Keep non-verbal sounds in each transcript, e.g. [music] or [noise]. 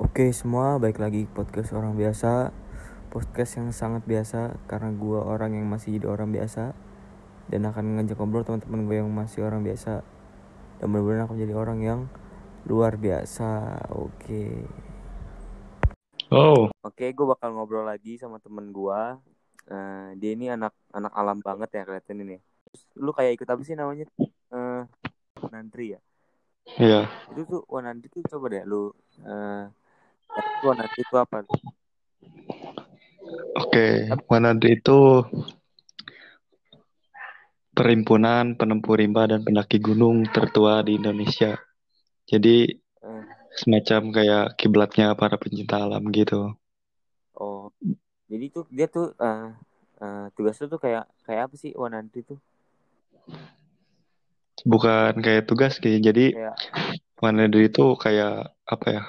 Oke semua, baik lagi podcast orang biasa. Podcast yang sangat biasa Karena gue orang yang masih jadi orang biasa. Dan akan ngajak ngobrol teman-teman gue yang masih orang biasa. Dan mudah-mudahan aku jadi orang yang luar biasa. Oke. Oh, Oke, gue bakal ngobrol lagi sama temen gue Eh, Dia ini anak anak alam banget ya kelihatan ini. Terus, Lu kayak ikut apa sih namanya? Eh, Nantri ya? iya. Itu tuh, Wanandri tuh coba deh lu eh Wanandri itu apa? Oke, Wanadri itu perhimpunan penempuh rimba dan pendaki gunung tertua di Indonesia. Jadi Eh, semacam kayak kiblatnya para pencinta alam gitu. Oh, jadi tuh dia tuh eh eh, tugasnya tuh kayak kayak apa sih Wanandri tuh? Bukan kayak tugas kayak jadi Wanadri itu kayak apa ya?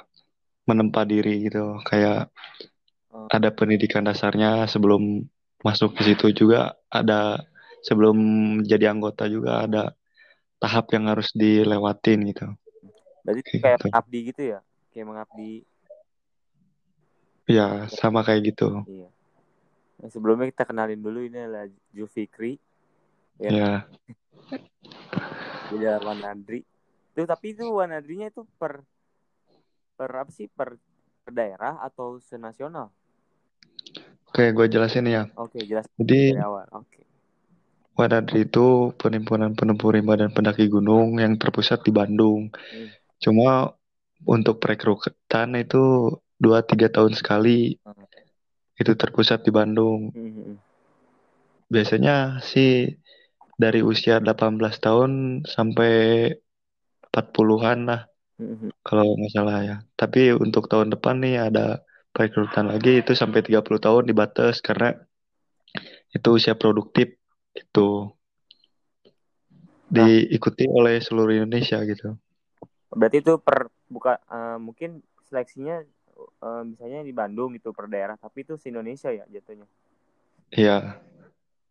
Menempa diri gitu. Kayak eh, ada pendidikan dasarnya sebelum masuk ke situ juga ada sebelum jadi anggota juga ada tahap yang harus dilewatin gitu. berarti Kayak kayak gitu. mengabdi gitu ya? Kayak mengabdi. Ya, sama kayak gitu. Iya. Nah, sebelumnya kita kenalin dulu ini adalah Jufikri, Ya. Ya. dia Wanandri. Tuh tapi itu Wanandrinya itu per per apa sih? Per, per daerah atau senasional? Oke, gue jelasin ya. Oke, jelas Jadi dari awal. Oke. Wanadri itu penimbunan penempuh rimba dan pendaki gunung yang terpusat di Bandung. Hmm. Cuma untuk perekrutan itu 2-3 tahun sekali Hmm. itu terpusat di Bandung. Hmm, hmm, hmm. Biasanya sih dari usia 18 tahun sampai 40-an lah Hmm, hmm. kalau nggak salah ya. Tapi untuk tahun depan nih ada perekrutan lagi itu sampai 30 tahun dibatas karena itu usia produktif itu diikuti oleh seluruh Indonesia gitu. Berarti itu per buka eh, mungkin seleksinya eh, misalnya di Bandung itu per daerah, tapi itu se Indonesia ya jatuhnya. Iya,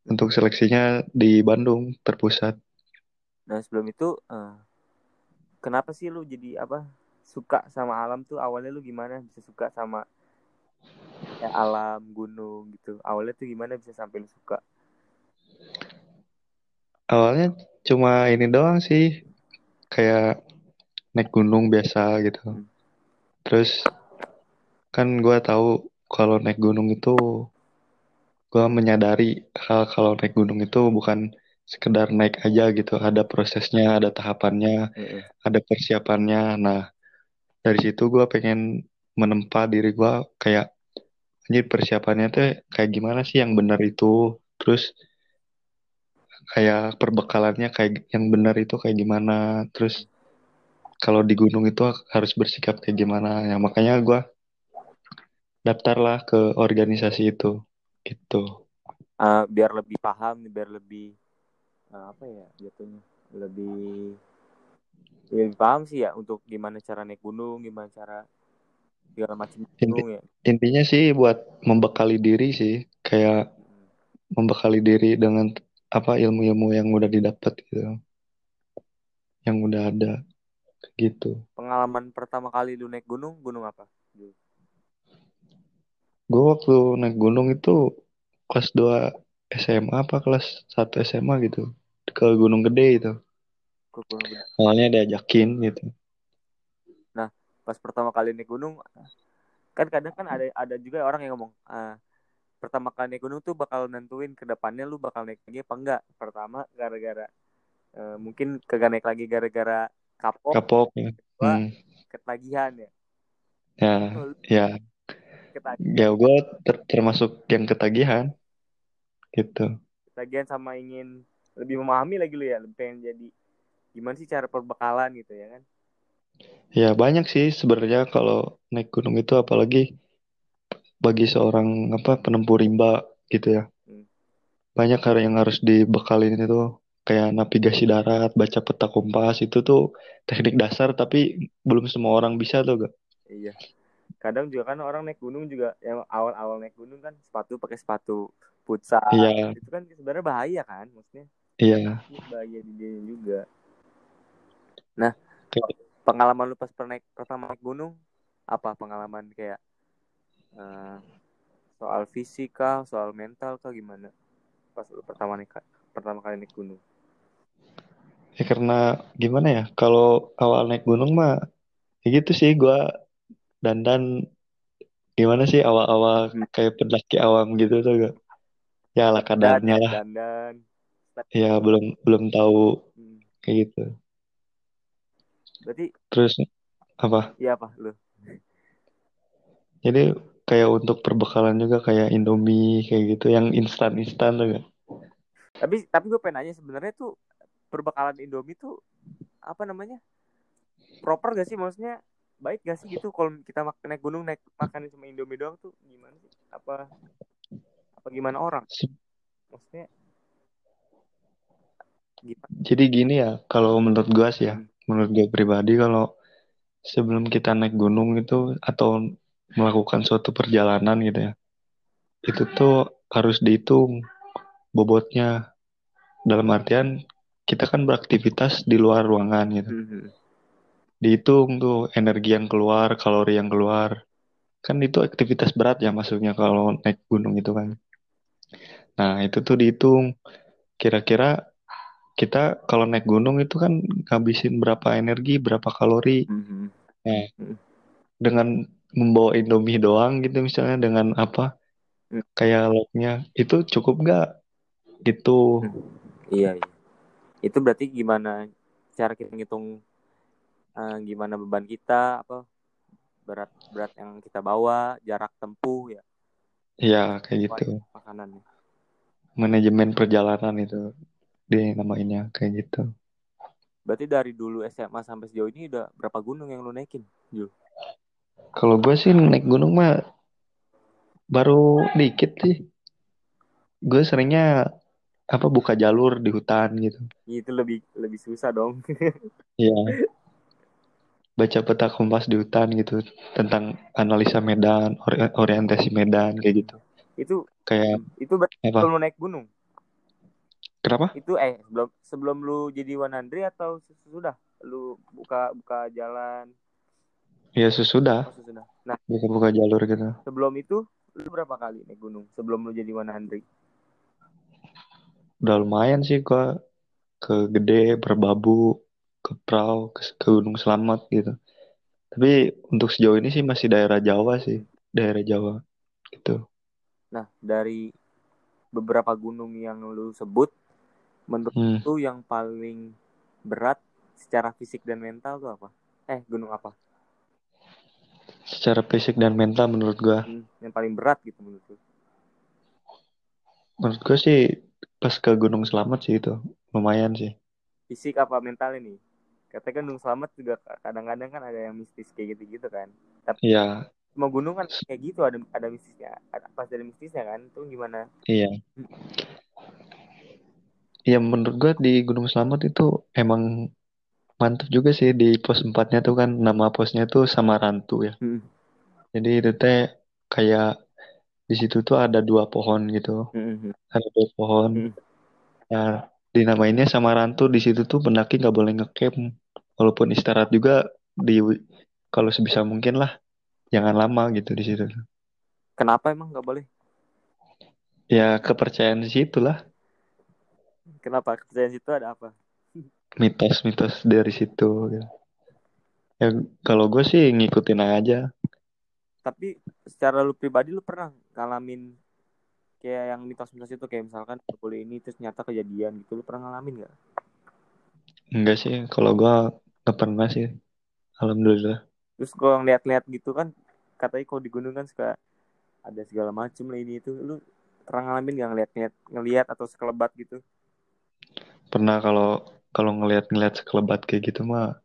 untuk seleksinya di Bandung terpusat. Nah sebelum itu eh, kenapa sih lu jadi apa suka sama alam tuh? Awalnya lu gimana? Bisa suka sama ya, alam gunung gitu. Awalnya tuh gimana bisa sampai lu suka? Awalnya cuma ini doang sih, kayak naik gunung biasa gitu. Hmm. Terus kan gua tahu kalau naik gunung itu gua menyadari hal kalau naik gunung itu bukan sekedar naik aja gitu, ada prosesnya, ada tahapannya, Heeh. ada persiapannya. Nah, dari situ gua pengen menempa diri gua kayak anjir persiapannya tuh kayak gimana sih yang benar itu, terus kayak perbekalannya kayak yang benar itu kayak gimana, terus kalau di gunung itu harus bersikap kayak gimana. Ya makanya gua daftarlah ke organisasi itu, gitu. Eh, biar lebih paham biar lebih apa ya jatuhnya. Lebih ya, lebih paham sih ya untuk gimana cara naik gunung gimana cara segala macam gunung ya. Intinya sih buat membekali diri sih, kayak membekali diri dengan apa ilmu-ilmu yang udah didapat gitu, yang udah ada, gitu. pengalaman pertama kali lu naik gunung gunung apa Gue waktu naik gunung itu kelas 2 SMA apa kelas 1 SMA gitu, ke Gunung Gede itu. ke gunung Gede. Awalnya diajakin gitu. pas pertama kali naik gunung kan kadang kan ada ada juga orang yang ngomong ah, pertama kali naik gunung tuh bakal nentuin ke depannya lu bakal naik lagi apa enggak pertama gara-gara eh, mungkin kagak naik lagi gara-gara kapok Kapok ya. kedua Hmm. ketagihan ya Ya, Lu ya, ketagihan, ya gue ter- termasuk yang ketagihan gitu. ketagihan sama ingin lebih memahami lagi lu ya lebih pengen jadi gimana sih cara perbekalan gitu ya kan Ya banyak sih sebenarnya kalau naik gunung itu apalagi bagi seorang apa penempuh rimba gitu ya. Hmm. Banyak hal yang harus dibekalin itu kayak navigasi darat, baca peta kompas itu tuh teknik dasar tapi belum semua orang bisa tuh gak. iya kadang juga kan orang naik gunung juga yang awal-awal naik gunung kan sepatu pakai sepatu futsal Iya, itu kan sebenarnya bahaya kan maksudnya iya. Bahaya di dia juga. Nah, pengalaman lu pas pernah naik pertama naik gunung apa pengalaman kayak uh, soal fisika soal mental kah gimana pas lu pertama nih pertama kali naik gunung ya karena gimana ya kalau awal naik gunung mah ya gitu sih gue dandan gimana sih awal-awal hmm. kayak pendaki awam gitu tuh gak ya lah kadarnya lah dandan ya belum belum tahu. Hmm. kayak gitu. Berarti terus apa? Iya apa? Lu. Jadi kayak untuk perbekalan juga kayak Indomie kayak gitu yang instan instan tuh gak tapi tapi gue pengen nanya sebenarnya tuh perbekalan Indomie tuh apa namanya? Proper gak sih? Maksudnya baik gak sih gitu kalau kita naik gunung naik makan cuma Indomie doang tuh gimana sih? Apa apa gimana orang? Maksudnya gimana? jadi gini ya kalau menurut gue sih ya hmm. menurut gue pribadi kalau sebelum kita naik gunung itu atau melakukan suatu perjalanan gitu ya itu tuh harus dihitung bobotnya dalam artian kita kan beraktivitas di luar ruangan gitu mm-hmm. dihitung tuh energi yang keluar kalori yang keluar kan itu aktivitas berat ya maksudnya kalau naik gunung itu kan nah itu tuh dihitung kira-kira kita kalau naik gunung itu kan ngabisin berapa energi berapa kalori mm-hmm. nah mm-hmm. dengan membawa Indomie doang gitu misalnya dengan apa hmm. kayak lauknya itu cukup nggak gitu hmm. iya, iya itu berarti gimana cara kita ngitung uh, gimana beban kita apa berat berat yang kita bawa jarak tempuh ya iya kayak gitu makanan manajemen perjalanan itu dia namanya kayak gitu berarti dari dulu SMA sampai sejauh ini udah berapa gunung yang lu naikin Jul? Kalau gue sih naik gunung mah baru dikit sih. Gue seringnya apa buka jalur di hutan gitu. Itu lebih lebih susah dong. [laughs] Iya. Baca peta kompas di hutan gitu tentang analisa medan, ori orientasi medan kayak gitu. Itu kayak itu apa? lu naik gunung. Kenapa? Itu eh sebelum sebelum lu jadi Wanandri atau sudah lu buka buka jalan Iya sesudah. Oh, sesudah. Nah, buka-buka jalur gitu. Sebelum itu lu berapa kali naik gunung sebelum lu jadi Hundred? Udah lumayan sih gua ke Gede, Berbabu, ke Prau, ke, ke Gunung Selamat gitu. Tapi untuk sejauh ini sih masih daerah Jawa sih, daerah Jawa gitu. Nah, dari beberapa gunung yang lu sebut, menurut hmm. lu yang paling berat secara fisik dan mental tuh apa? Eh, gunung apa? secara fisik dan mental menurut gua. Hmm, yang paling berat gitu menurut gua menurut gua sih pas ke Gunung Selamat sih itu. Lumayan sih. Fisik apa mental ini? Katanya kan Gunung Selamat juga kadang-kadang kan ada yang mistis kayak gitu-gitu kan. Tapi iya. semua gunung kan kayak gitu ada ada mistisnya. Ada pas ada mistisnya kan itu gimana? Iya Iya menurut gua di Gunung Selamat itu emang mantap juga sih di pos empatnya tuh kan nama posnya tuh Samarantu ya. Hmm. Jadi itu teh kayak di situ tuh ada dua pohon gitu. Hmm. Ada dua pohon. Hmm. Nah, dinamainnya Samarantu di situ tuh pendaki nggak boleh ngecamp. Walaupun istirahat juga di kalau sebisa mungkin lah jangan lama gitu di situ. Kenapa emang nggak boleh? Ya kepercayaan di situ lah. Kenapa kepercayaan situ ada apa? mitos-mitos dari situ ya. Ya kalau gue sih ngikutin aja. Tapi secara lu pribadi lu pernah ngalamin kayak yang mitos-mitos itu kayak misalkan boleh ini terus nyata kejadian gitu lu pernah ngalamin gak? Enggak sih, kalau gue gak pernah sih. Alhamdulillah. Terus kalau ngeliat-liat gitu kan katanya kalau di gunung kan suka ada segala macem lah ini itu lu pernah ngalamin gak ngeliat-ngeliat ngeliat atau sekelebat gitu? Pernah kalau kalau ngelihat-ngelihat sekelebat kayak gitu mah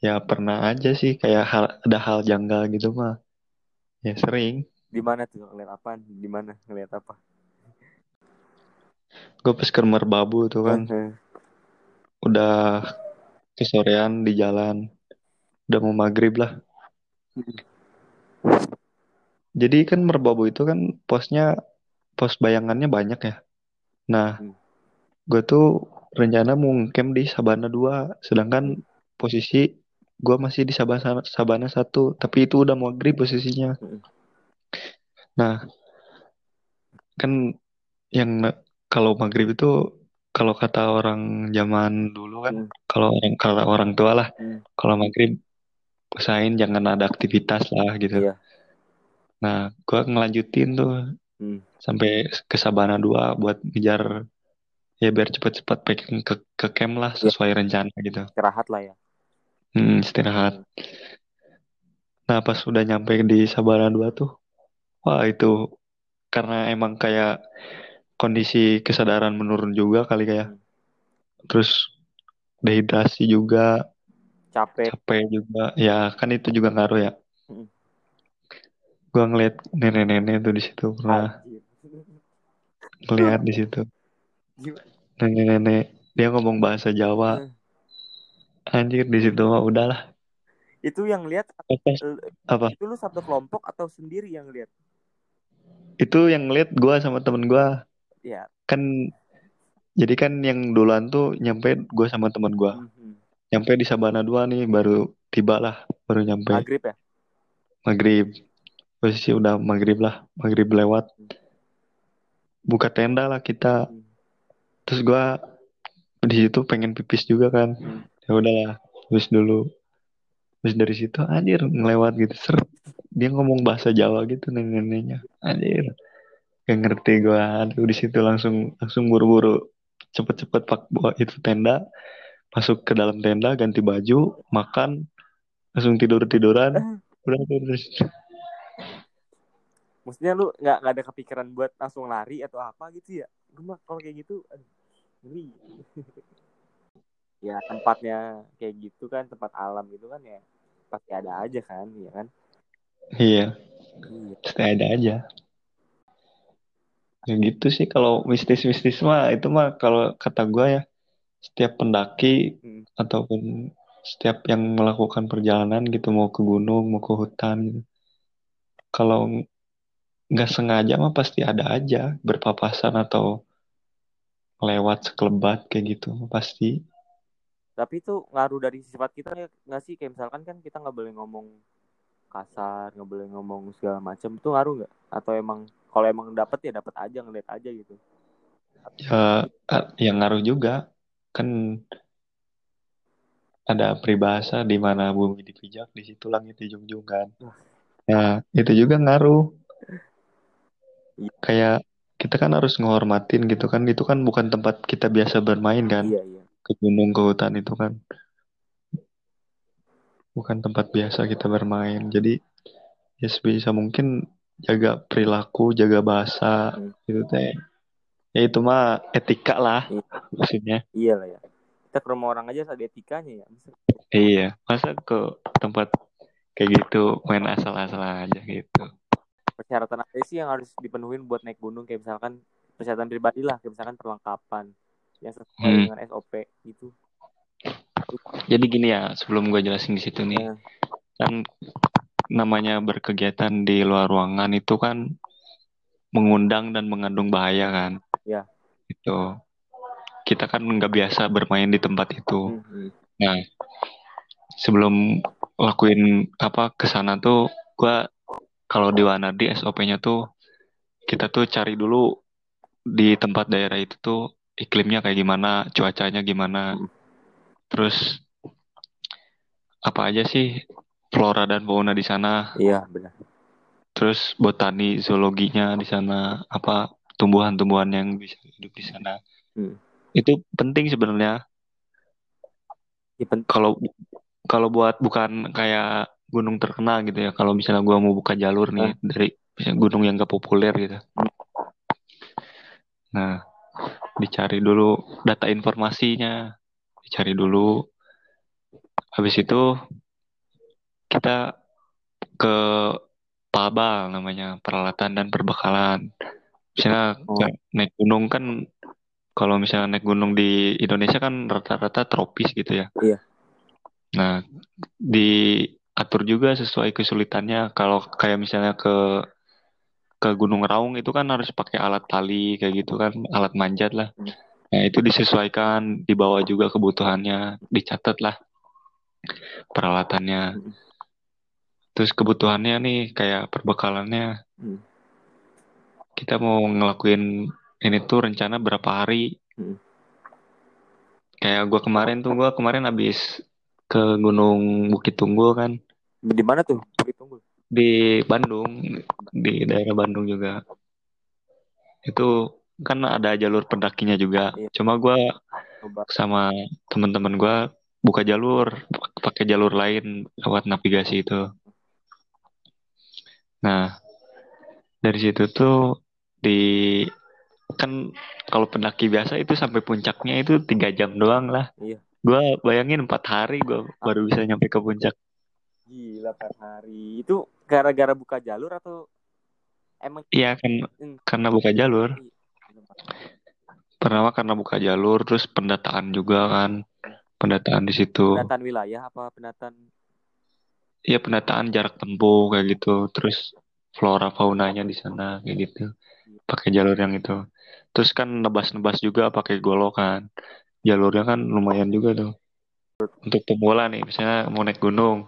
ya pernah aja sih. Kayak hal ada hal janggal gitu mah. Ya sering. Di mana tuh? Ngeliat apa? Di mana ngeliat apa? Gue pas ke merbabu tuh kan. Uh-huh. udah kesorean di jalan. Udah mau maghrib lah. Jadi kan merbabu itu kan posnya pos bayangannya banyak ya. Nah hmm. Gue tuh rencana mau camp di Sabana 2 sedangkan posisi gua masih di Sabana Sabana satu tapi itu udah maghrib posisinya Mm. nah kan yang kalau maghrib itu kalau kata orang zaman dulu kan Hmm. kalau orang kalau orang tua lah Hmm. kalau maghrib usahain jangan ada aktivitas lah gitu Iya. nah gua ngelanjutin tuh Hmm. sampai ke Sabana 2 buat ngejar ya biar cepet-cepet packing ke ke camp lah Iya. sesuai rencana gitu Istirahat lah ya. Hmm, istirahat. Nah, pas udah nyampe di Sabana 2 tuh, wah itu karena emang kayak kondisi kesadaran menurun juga kali kayak. Hmm. Terus dehidrasi juga, Capek. capek juga. Ya, kan itu juga ngaruh ya. Hmm. Gua ngeliat nenek-nenek tuh di situ pernah ngeliat di situ. Gimana? Nenek-nenek dia ngomong bahasa Jawa. Hmm. Anjir di situ mah udahlah. Itu yang lihat Apa? Apa? itu lu satu kelompok atau sendiri yang lihat? Itu yang ngeliat gua sama temen gua. Ya. Kan jadi kan yang duluan tuh nyampe gua sama temen gua. Mhm. nyampe di Sabana 2 nih baru tiba lah baru nyampe Maghrib ya? maghrib posisi udah maghrib lah maghrib lewat buka tenda lah kita Hmm. Terus gua di situ pengen pipis juga kan. Hmm. ya udahlah pipis dulu. Terus dari situ anjir ngelewat gitu. Ser dia ngomong bahasa Jawa gitu nenek-neneknya anjir. Gak ngerti gua. Aduh di situ langsung langsung buru-buru. Cepet-cepet pak bawa itu tenda. Masuk ke dalam tenda ganti baju makan. Langsung tidur tiduran udah terus Maksudnya lu nggak nggak ada kepikiran buat langsung lari atau apa gitu ya? Gue mah kalau kayak gitu, aduh, ngeri. ya tempatnya kayak gitu kan, tempat alam gitu kan ya pasti ada aja kan, ya kan? iya Iya. pasti ada aja ya gitu sih kalau mistis-mistis mah itu mah kalau kata gua ya setiap pendaki Hmm. ataupun setiap yang melakukan perjalanan gitu mau ke gunung mau ke hutan gitu kalau nggak sengaja mah pasti ada aja berpapasan atau lewat sekelebat kayak gitu pasti Tapi itu ngaruh dari sifat kita nggak sih? Kayak misalkan kan kita nggak boleh ngomong kasar, nggak boleh ngomong segala macam. Itu ngaruh nggak? Atau emang kalau emang dapet ya dapet aja ngeliat aja gitu? ya a- yang ngaruh juga kan ada peribahasa di mana bumi dipijak di situ langit dijunjung kan nah itu juga ngaruh Iya. kayak kita kan harus ngehormatin gitu kan itu kan bukan tempat kita biasa bermain kan Iya iya. ke gunung ke hutan itu kan bukan tempat biasa kita bermain jadi ya sebisa mungkin jaga perilaku jaga bahasa Hmm. gitu teh ya itu mah etika lah Iya. maksudnya Iya lah ya. Kita ke rumah orang aja ada etikanya ya. Masa iya masa ke tempat kayak gitu main asal-asal aja gitu persyaratan apa sih yang harus dipenuhin buat naik gunung? Kayak misalkan persyaratan pribadi lah kayak misalkan perlengkapan yang sesuai Hmm. dengan SOP gitu. Jadi gini ya sebelum gue jelasin di situ nih Nah, kan namanya berkegiatan di luar ruangan itu kan mengundang dan mengandung bahaya kan? Ya. itu kita kan nggak biasa bermain di tempat itu. Hmm, nah sebelum lakuin apa ke sana tuh gua kalau di Wanadi SOP-nya tuh kita tuh cari dulu di tempat daerah itu tuh iklimnya kayak gimana cuacanya gimana. Hmm. terus apa aja sih flora dan fauna di sana? Iya benar. Terus botani zoologinya di sana apa tumbuhan-tumbuhan yang bisa hidup di sana. Hmm. itu penting sebenarnya. Ya, kalau kalau buat bukan kayak gunung terkenal gitu ya. Kalau misalnya gua mau buka jalur nih dari misalnya gunung yang gak populer gitu. Nah dicari dulu data informasinya dicari dulu. Habis itu kita ke Pabal namanya peralatan dan perbekalan. Misalnya Oh. naik gunung kan kalau misalnya naik gunung di Indonesia kan rata-rata tropis gitu ya. Iya. nah diatur juga sesuai kesulitannya. Kalau kayak misalnya ke ke Gunung Raung itu kan harus pakai alat tali kayak gitu kan alat manjat lah. Hmm. nah itu disesuaikan dibawa juga kebutuhannya dicatat lah peralatannya. Mm. terus kebutuhannya nih kayak perbekalannya. Mm. kita mau ngelakuin ini tuh rencana berapa hari? Kayak gua kemarin tuh gua kemarin habis ke Gunung Bukit Tunggul kan Di mana tuh? Bukit Tunggul. di Bandung di daerah Bandung juga itu kan ada jalur pendakinya juga Iya. cuma gua Coba. sama teman-teman gua buka jalur pakai jalur lain lewat navigasi itu nah dari situ tuh di kan kalau pendaki biasa itu sampai puncaknya itu tiga jam doang lah Iya. gua bayangin empat hari gua baru bisa nyampe ke puncak Gila per hari. Itu gara-gara buka jalur atau emang iya kan Hmm. karena buka jalur. Iya. pertama karena buka jalur terus pendataan juga kan? Pendataan di situ. Pendataan wilayah apa pendataan? Iya pendataan jarak tempuh kayak gitu. Terus flora faunanya di sana kayak gitu. Pakai jalur yang itu. Terus kan nebas-nebas juga pakai golok kan. Jalurnya kan lumayan juga tuh. Untuk pemula nih misalnya mau naik gunung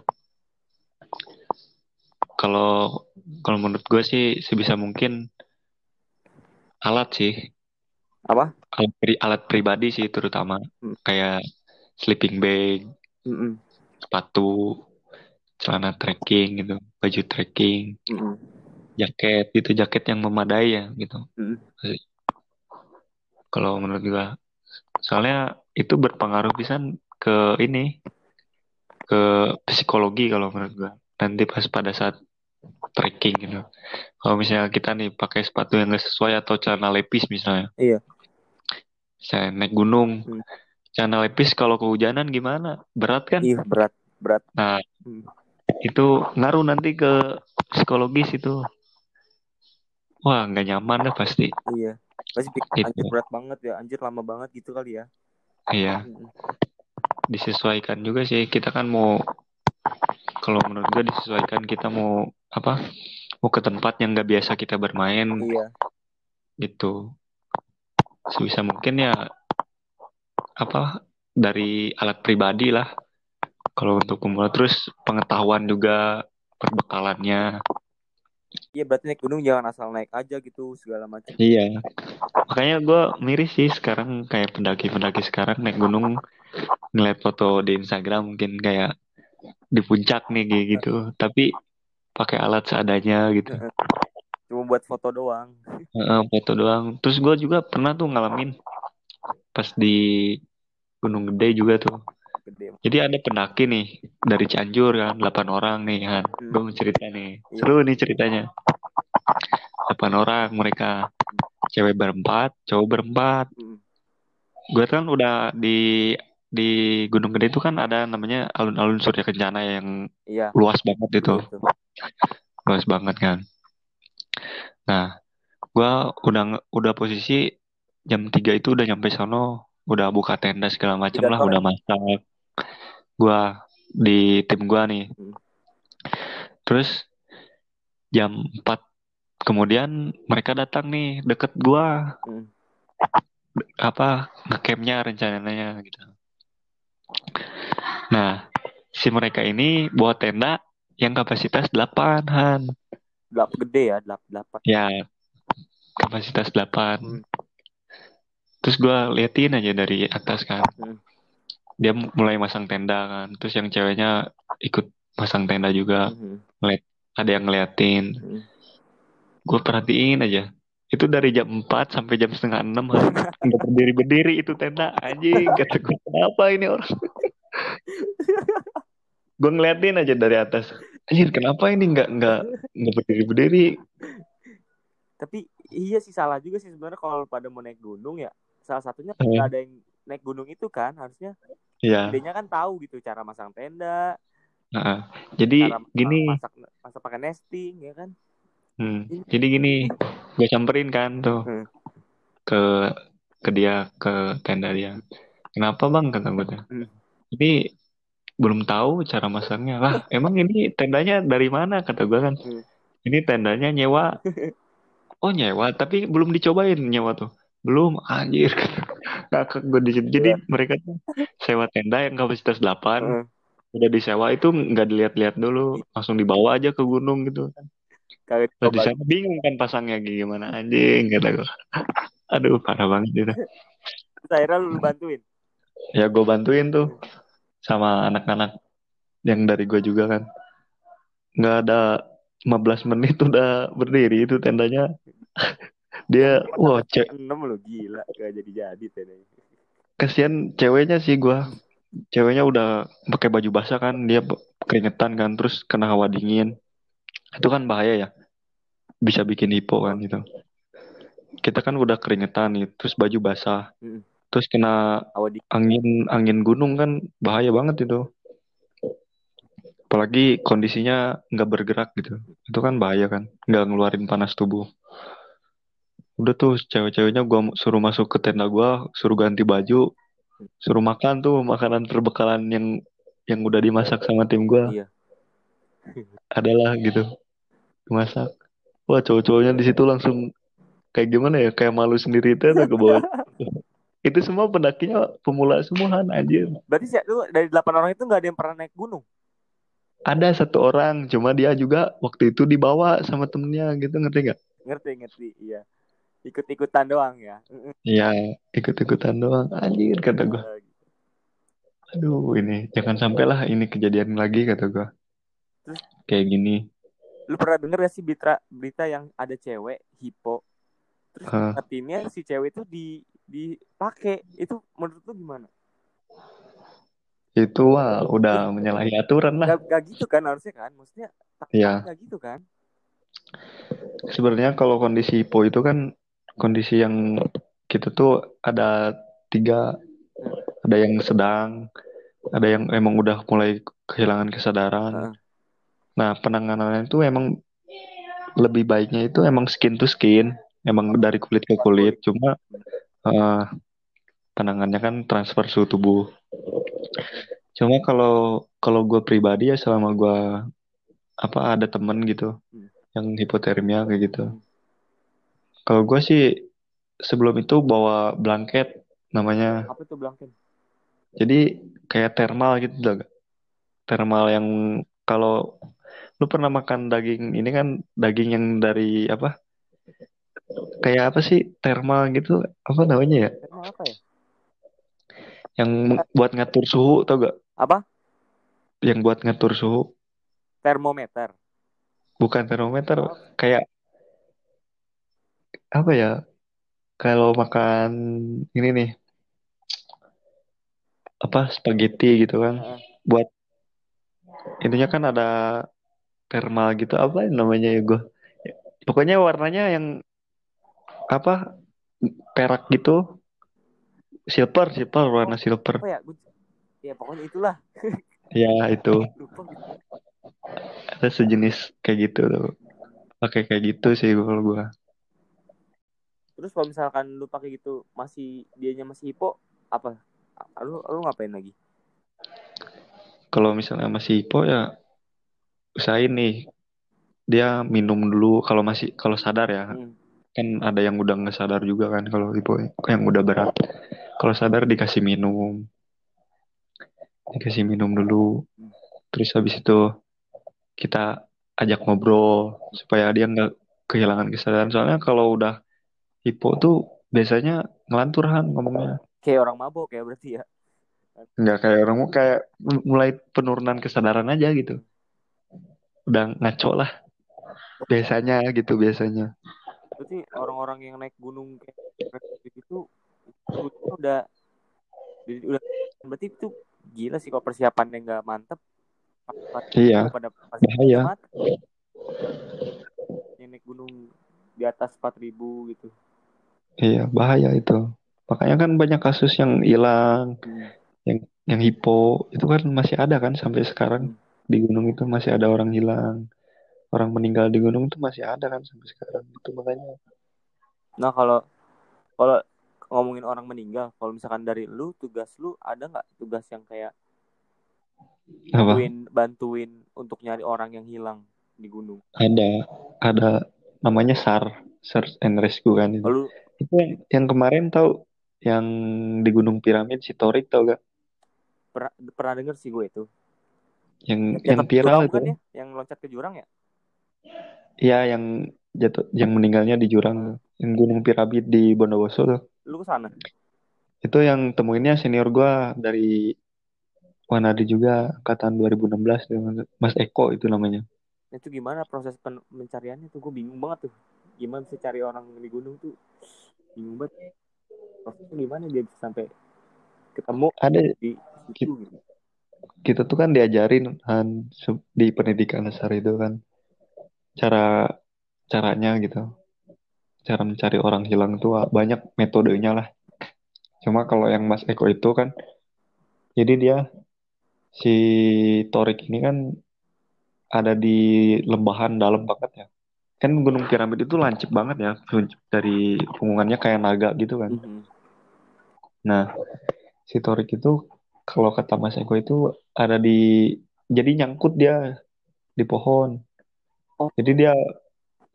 kalau kalau menurut gue sih sebisa mungkin alat sih apa alat, pri- alat pribadi sih terutama Hmm. kayak sleeping bag Mm-mm. sepatu celana trekking gitu baju trekking Mm-mm. jaket gitu jaket yang memadai ya gitu Mm-mm. kalau menurut gua soalnya itu berpengaruh pisan ke ini ke psikologi kalau menurut gua nanti pas pada saat trekking gitu. Kalau misalnya kita nih pakai sepatu yang gak sesuai atau celana lepis misalnya. Iya. saya naik gunung. Hmm. celana lepis kalau kehujanan gimana? Berat kan? Iya berat berat. Nah Hmm. itu ngaruh nanti ke psikologis itu. Wah nggak nyaman dah pasti. Iya. Pasti pikir Gitu. anjir berat banget ya. Anjir lama banget gitu kali ya. Iya. Mm-mm. disesuaikan juga sih. Kita kan mau kalau menurut gue disesuaikan kita mau apa mau ke tempat yang nggak biasa kita bermain. Iya. Gitu. Sebisa mungkin ya apa dari alat pribadi lah. Kalau untuk pemula terus pengetahuan juga perbekalannya. Iya berarti naik gunung jangan asal naik aja gitu segala macam. Iya. Makanya gue miris sih sekarang kayak pendaki-pendaki sekarang naik gunung ngeliat foto di Instagram mungkin kayak di puncak nih kayak gitu. Tapi pakai alat seadanya gitu. Cuma buat foto doang. Heeh, foto doang. Terus gue juga pernah tuh ngalamin pas di Gunung Gede juga tuh. Gede. Jadi ada pendaki nih dari Cianjur kan 8 orang nih kan Hmm. gue mau cerita nih. Iya. seru nih ceritanya. 8 orang mereka cewek berempat cowok berempat. Mm. gue kan udah di di Gunung Gede itu kan ada namanya alun-alun Surya Kencana yang iya. luas banget itu. Gitu. Luas banget kan? Nah gua udah udah posisi jam 3 itu udah nyampe sono udah buka tenda segala macam Tiga lah udah masak. Gua di tim gua nih. Hmm. terus jam 4 kemudian mereka datang nih deket gua. Hmm. apa ngecampnya rencananya gitu. Nah si mereka ini bawa tenda yang kapasitas 8 Han Delap gede ya delap delapan Ya, kapasitas 8. Hmm. Terus gua liatin aja dari atas kan. Hmm. Dia mulai masang tenda kan. Terus yang ceweknya ikut masang tenda juga. Mhm. Ada yang ngeliatin. Hmm. Gue perhatiin aja. Itu dari jam 4 sampai jam setengah 6 kan. Nggak berdiri-berdiri itu tenda. Anjing, kata gue, kenapa ini orang? [laughs] gue ngeliatin aja dari atas. Anjir, kenapa ini nggak nggak nggak berdiri-berdiri? tapi iya sih salah juga sih sebenarnya kalau pada mau naik gunung ya salah satunya Hmm. ada yang naik gunung itu kan harusnya Ya, gedenya kan tahu gitu cara masang tenda nah, jadi cara gini. masak masak pakai nesting ya kan Hmm, jadi gini, gue samperin kan tuh Hmm. ke ke dia ke tenda dia. Kenapa bang kata gue tuh. Hmm. Ini belum tahu cara masangnya lah. [laughs] Emang ini tendanya dari mana kata gue kan. Hmm. Ini tendanya nyewa. [laughs] Oh nyewa, tapi belum dicobain nyewa tuh. Belum anjir. [laughs] Ngakak gue di. Jadi Iya. mereka tuh sewa tenda yang kapasitas 8 Heeh. udah disewa itu nggak dilihat-lihat dulu langsung dibawa aja ke gunung gitu kan Terus di sana bingung kan pasangnya gimana anjing kata gue aduh parah banget itu akhirnya lu bantuin. ya gue bantuin tuh sama anak-anak. Yang dari gue juga kan. Nggak ada 15 menit udah berdiri itu tendanya. [laughs] Dia wah ce Enam lu gila, gak jadi-jadi tadi. kasihan ceweknya sih gue ceweknya udah pakai baju basah kan. Dia keringetan kan terus kena hawa dingin. Itu kan bahaya ya. Bisa bikin hipo kan gitu. Kita kan udah keringetan nih terus baju basah. Mm. Terus kena angin angin gunung kan bahaya banget itu. Apalagi kondisinya nggak bergerak gitu. Itu kan bahaya kan nggak ngeluarin panas tubuh. Udah tuh cewek-ceweknya gua suruh masuk ke tenda gua suruh ganti baju suruh makan tuh makanan perbekalan yang yang udah dimasak sama tim gua. Iya. adalah gitu dimasak. Wah cowok-cowoknya di situ langsung kayak gimana ya? Kayak malu sendiri itu ke bawah [laughs] itu semua pendakinya pemula semua anjir. Berarti sih lu dari delapan orang itu nggak ada yang pernah naik gunung. ada satu orang cuma dia juga waktu itu dibawa sama temennya gitu ngerti nggak? Ngerti ngerti, iya. Ikut-ikutan doang ya. Iya ikut-ikutan doang. Anjir kata gua. Aduh ini jangan sampailah ini kejadian lagi kata gua. Terus? kayak gini. Lu pernah denger gak sih berita berita yang ada cewek hipo? Terus ngetinnya si cewek itu di dipakai itu menurut lu gimana? itu wah udah menyalahi aturan lah Gak, gak gitu kan harusnya kan? Maksudnya tak Iya. gak gitu kan? sebenarnya kalau kondisi hipo itu kan kondisi yang kita tuh ada tiga ada yang sedang ada yang emang udah mulai kehilangan kesadaran nah penanganannya itu emang lebih baiknya itu emang skin to skin emang dari kulit ke kulit cuma eh, penanganannya kan transfer suhu tubuh cuma kalau kalau gue pribadi ya selama gue apa ada temen gitu Hmm. yang hipotermia kayak gitu Hmm. kalau gue sih sebelum itu bawa blanket namanya Apa tuh belangkin? jadi kayak thermal gitu loh Gak? thermal yang kalau lu pernah makan daging ini kan daging yang dari apa kayak apa sih? Thermal gitu. Apa namanya ya? Apa ya? yang buat ngatur suhu tau gak? Apa? yang buat ngatur suhu. Termometer. bukan termometer kayak apa ya? Kalau makan ini nih. Apa? Spaghetti gitu kan. Heeh. buat intinya kan ada thermal gitu. Apa namanya ya gue pokoknya warnanya yang apa perak gitu silver silver warna silver Apa ya? Gua- Ya pokoknya itulah. [laughs] ya itu [laughs] ada sejenis kayak gitu tuh pakai kayak gitu sih kalau gue Terus kalau misalkan lu pakai gitu masih dianya masih hipo apa? Lu lu ngapain lagi? kalau misalnya masih hipo ya usahain nih dia minum dulu kalau masih kalau sadar ya Hmm. Kan ada yang udah nggak sadar juga kan kalau hipo yang udah berat. Kalau sadar dikasih minum. Dikasih minum dulu. Terus habis itu kita ajak ngobrol supaya dia nggak kehilangan kesadaran. Soalnya kalau udah hipo tuh biasanya ngelantur Han ngomongnya. Kayak orang mabok ya berarti ya. nggak kayak orang mau kayak mulai penurunan kesadaran aja gitu. Udah ngaco lah. Biasanya gitu biasanya Berarti orang-orang yang naik gunung kayak gitu itu udah udah berarti itu gila sih kalau persiapannya nggak mantep. Iya, pada bahaya. Yang naik gunung di atas 4000 gitu. Iya bahaya itu. Makanya kan banyak kasus yang hilang Hmm. yang hipo itu kan masih ada kan sampai sekarang. Di gunung itu masih ada orang hilang orang meninggal di gunung itu masih ada kan sampai sekarang. Itu makanya. Nah kalau kalau ngomongin orang meninggal kalau misalkan dari lu tugas lu ada nggak? Tugas yang kayak apa? bantuin bantuin untuk nyari orang yang hilang di gunung? Ada ada namanya SAR Search and Rescue kan. Itu lalu itu yang, yang kemarin tahu yang di Gunung Piramid si Torik tau gak pernah pernah denger sih gue itu. Yang Yang yang viral itu. bukan ya? Yang loncat ke jurang ya? Iya, yang jatuh, yang meninggalnya di jurang, yang Gunung Piramid di Bondowoso tuh. Lu ke sana? Itu yang temuinnya senior gua dari Wanadi juga, angkatan 2016, tuh, Mas Eko itu namanya. Itu gimana proses pen- pencariannya tuh? Gue bingung banget tuh. Gimana sih cari orang di gunung tuh? Bingung banget. Prosesnya gimana dia bisa sampai ketemu Ada di situ gitu? kita tuh kan diajarin kan di pendidikan dasar itu kan cara caranya gitu. Cara mencari orang hilang tuh banyak metodenya lah. Cuma kalau yang Mas Eko itu kan, jadi dia si Torik ini kan ada di lembahan dalam banget ya. Kan Gunung Piramid itu lancip banget ya, dari hubungannya kayak naga gitu kan. Mhm. Nah, si Torik itu kalau kata Mas Eko itu ada di jadi nyangkut dia di pohon. Oh. Jadi dia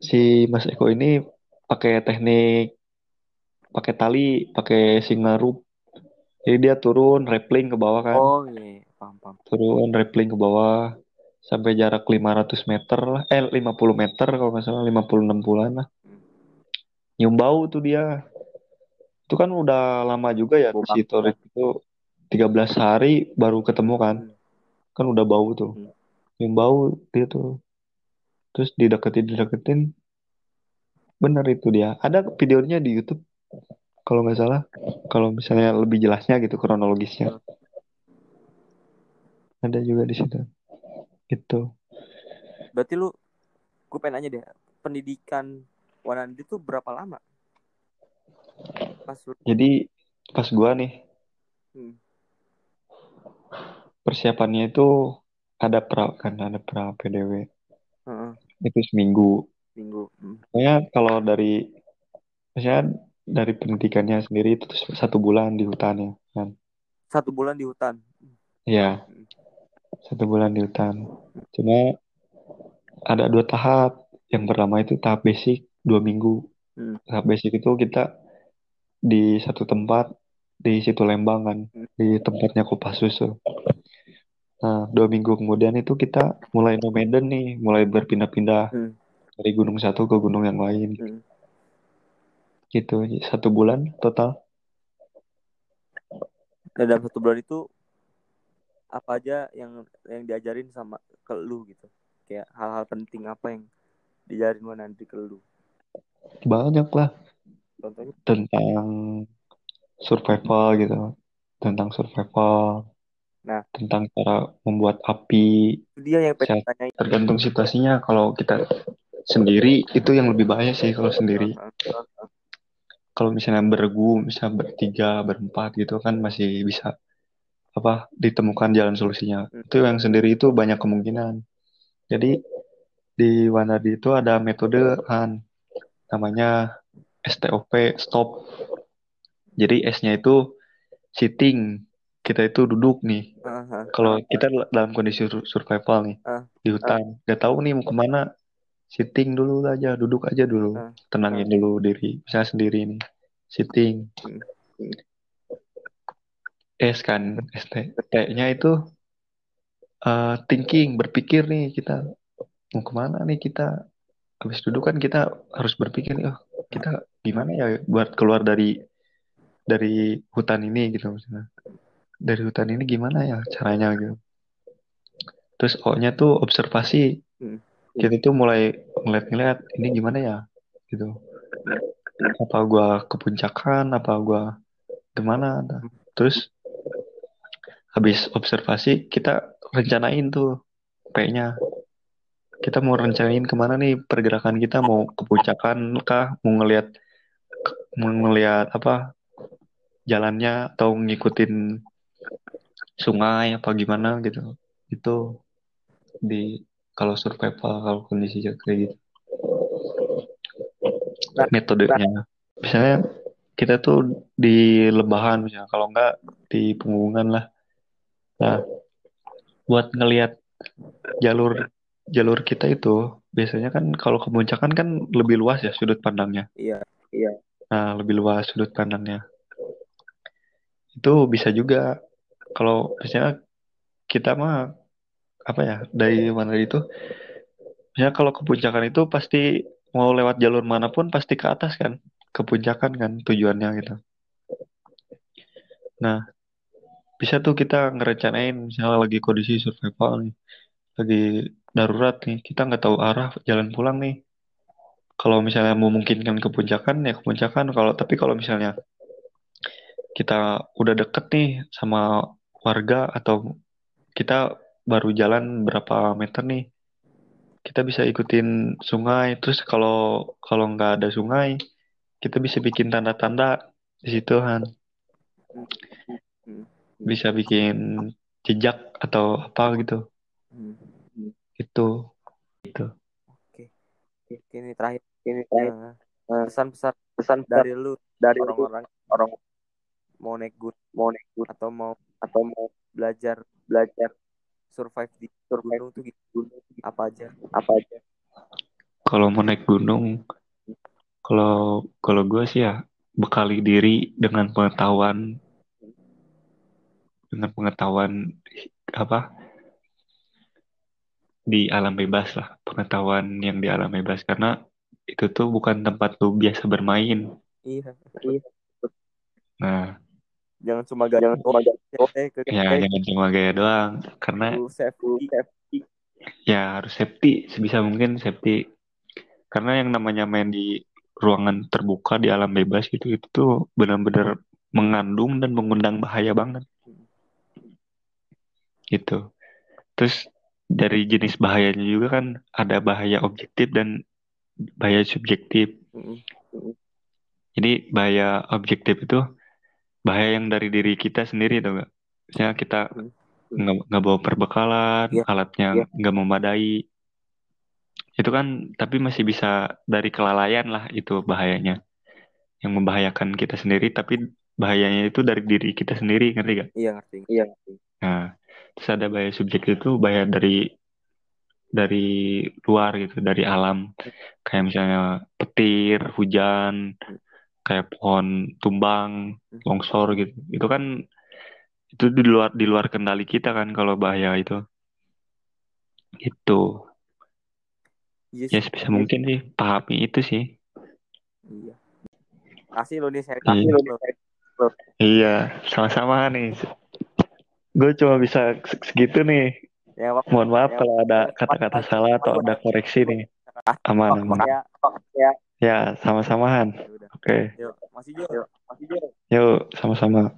si Mas Eko ini pakai teknik pakai tali, pakai singarup. Jadi dia turun rappelling ke bawah kan. Oh iya, iya. paham paham. Turun rappelling ke bawah sampai jarak 500 meter lah. Eh 50 meter kalau nggak salah 50 60-an lah. Nyium bau tuh dia. Itu kan udah lama juga ya Bau si. Torik itu 13 hari baru ketemu kan. Hmm. Kan udah bau tuh. Hmm. Nyium bau dia tuh. Terus dideketin dideketin. Bener itu dia. Ada videonya di YouTube kalau nggak salah. Kalau misalnya lebih jelasnya gitu kronologisnya. Ada juga di situ. Gitu. Berarti lu, gue pengen nanya deh, pendidikan Wanandi tuh berapa lama? Pas lu, Jadi pas gua nih hmm. persiapannya itu ada pra kan ada pra PDW itu seminggu. minggu. Hmm. Pokoknya kalau dari misalnya dari pendidikannya sendiri itu satu bulan di hutan ya kan. Satu bulan di hutan. Iya. Satu bulan di hutan. Cuma ada dua tahap. Yang pertama itu tahap basic dua minggu. Hmm. Tahap basic itu kita di satu tempat di situ Lembang kan, Hmm. di tempatnya Kopassus tuh. Nah, dua minggu kemudian itu kita mulai nomaden nih, mulai berpindah-pindah Hmm. dari gunung satu ke gunung yang lain. Hmm. Gitu, satu bulan total. Dan dalam satu bulan itu apa aja yang yang diajarin sama ke lu gitu? Kayak hal-hal penting apa yang diajarin Wanandi ke lu? Banyak lah Contohnya? tentang survival gitu, tentang survival, Nah. tentang cara membuat api. Itu dia yang pengen. Tergantung situasinya. Kalau kita sendiri itu yang lebih bahaya sih kalau sendiri. Heeh, kalau misalnya beregu, misalnya bertiga, berempat gitu kan masih bisa apa ditemukan jalan solusinya. Hmm. Itu yang sendiri itu banyak kemungkinan. Jadi di Wanadi itu ada metode kan namanya STOP stop. Jadi S-nya itu sitting. Kita itu duduk nih. heeh. Kalau kita dalam kondisi sur- survival nih Ah. di hutan, nggak tahu nih mau ke mana, sitting dulu aja, duduk aja dulu, Ah. tenangin dulu diri, misalnya sendiri nih, sitting. Hmm. S kan, ST, T-nya itu eh, thinking, berpikir nih kita mau ke mana nih kita. Habis duduk kan kita harus berpikir, oh kita gimana ya buat keluar dari dari hutan ini gitu misalnya. Dari hutan ini gimana ya caranya gitu. Terus O-nya tuh observasi. Hmm. Kita tuh mulai ngeliat-ngeliat ini gimana ya gitu. Apa gua ke puncakan, apa gua ke mana. Nah, Terus habis observasi kita rencanain tuh P-nya. Kita mau rencanain ke mana nih pergerakan kita mau ke puncakan kah, mau ngeliat mau ngeliat apa jalannya atau ngikutin sungai apa gimana gitu. Itu di kalau survival kalau kondisi kayak gitu. Nah, Metodenya. Misalnya kita tuh di lebahan misalnya kalau enggak di penggungan lah. Nah, buat ngelihat jalur jalur kita itu biasanya kan kalau ke Puncakan kan lebih luas ya sudut pandangnya. Iya, iya. Nah, lebih luas sudut pandangnya. Itu bisa juga kalau misalnya kita mah apa ya dari mana itu ya kalau ke puncakan itu pasti mau lewat jalur mana pun pasti ke atas kan ke puncakan kan tujuannya gitu. Nah bisa tuh kita ngerencanain misalnya lagi kondisi survival nih lagi darurat nih kita nggak tahu arah jalan pulang nih. Kalau misalnya memungkinkan ke puncakan ya ke puncakan kalau tapi kalau misalnya kita udah deket nih sama warga atau kita baru jalan berapa meter nih kita bisa ikutin sungai terus kalau kalau nggak ada sungai kita bisa bikin tanda-tanda di situ kan bisa bikin jejak atau apa gitu Hmm. itu itu Oke. Ini terakhir. Ini terakhir. Eh, Eh, pesan-pesan pesan dari lu dari orang-orang orang mau naik gunung mau naik gunung atau mau atau mau belajar belajar survive di survive gunung tuh gitu. Gunung apa aja? Apa aja? Kalau mau naik gunung kalau kalau gue sih ya bekali diri dengan pengetahuan dengan pengetahuan apa di alam bebas lah pengetahuan yang di alam bebas. Karena itu tuh bukan tempat lu biasa bermain. Iya. Nah jangan cuma gak jangan cuma gak- eh ke ya jangan cuma gaya doang karena lu safety ya harus safety sebisa mungkin safety. Karena yang namanya main di ruangan terbuka di alam bebas itu itu tuh benar-benar mengandung dan mengundang bahaya banget. Gitu. Terus dari jenis bahayanya juga kan ada bahaya objektif dan bahaya subjektif. Jadi bahaya objektif itu bahaya yang dari diri kita sendiri tuh gak misalnya kita Hmm. nggak nggak bawa perbekalan Iya. alatnya Iya. nggak memadai itu kan tapi masih bisa dari kelalaian lah itu bahayanya yang membahayakan kita sendiri tapi bahayanya itu dari diri kita sendiri ngerti gak? iya ngerti iya Nah terus ada bahaya subjektif itu bahaya dari dari luar gitu dari alam kayak misalnya petir hujan kayak pohon tumbang longsor gitu. Itu kan itu di luar di luar kendali kita kan kalau bahaya itu. Itu iya ya sih. sebisa mungkin sih pahami itu sih. Iya. Kasih lo nih saya Iya. kasih lo iya sama-sama nih. Gue cuma bisa se- segitu nih. Ya waktu mohon maaf Ya, kalau ada ya, kata-kata salah atau ada koreksi nih. aman aman. ya ya. Ya oke. Yuk masih Jo masih jauh yuk sama-sama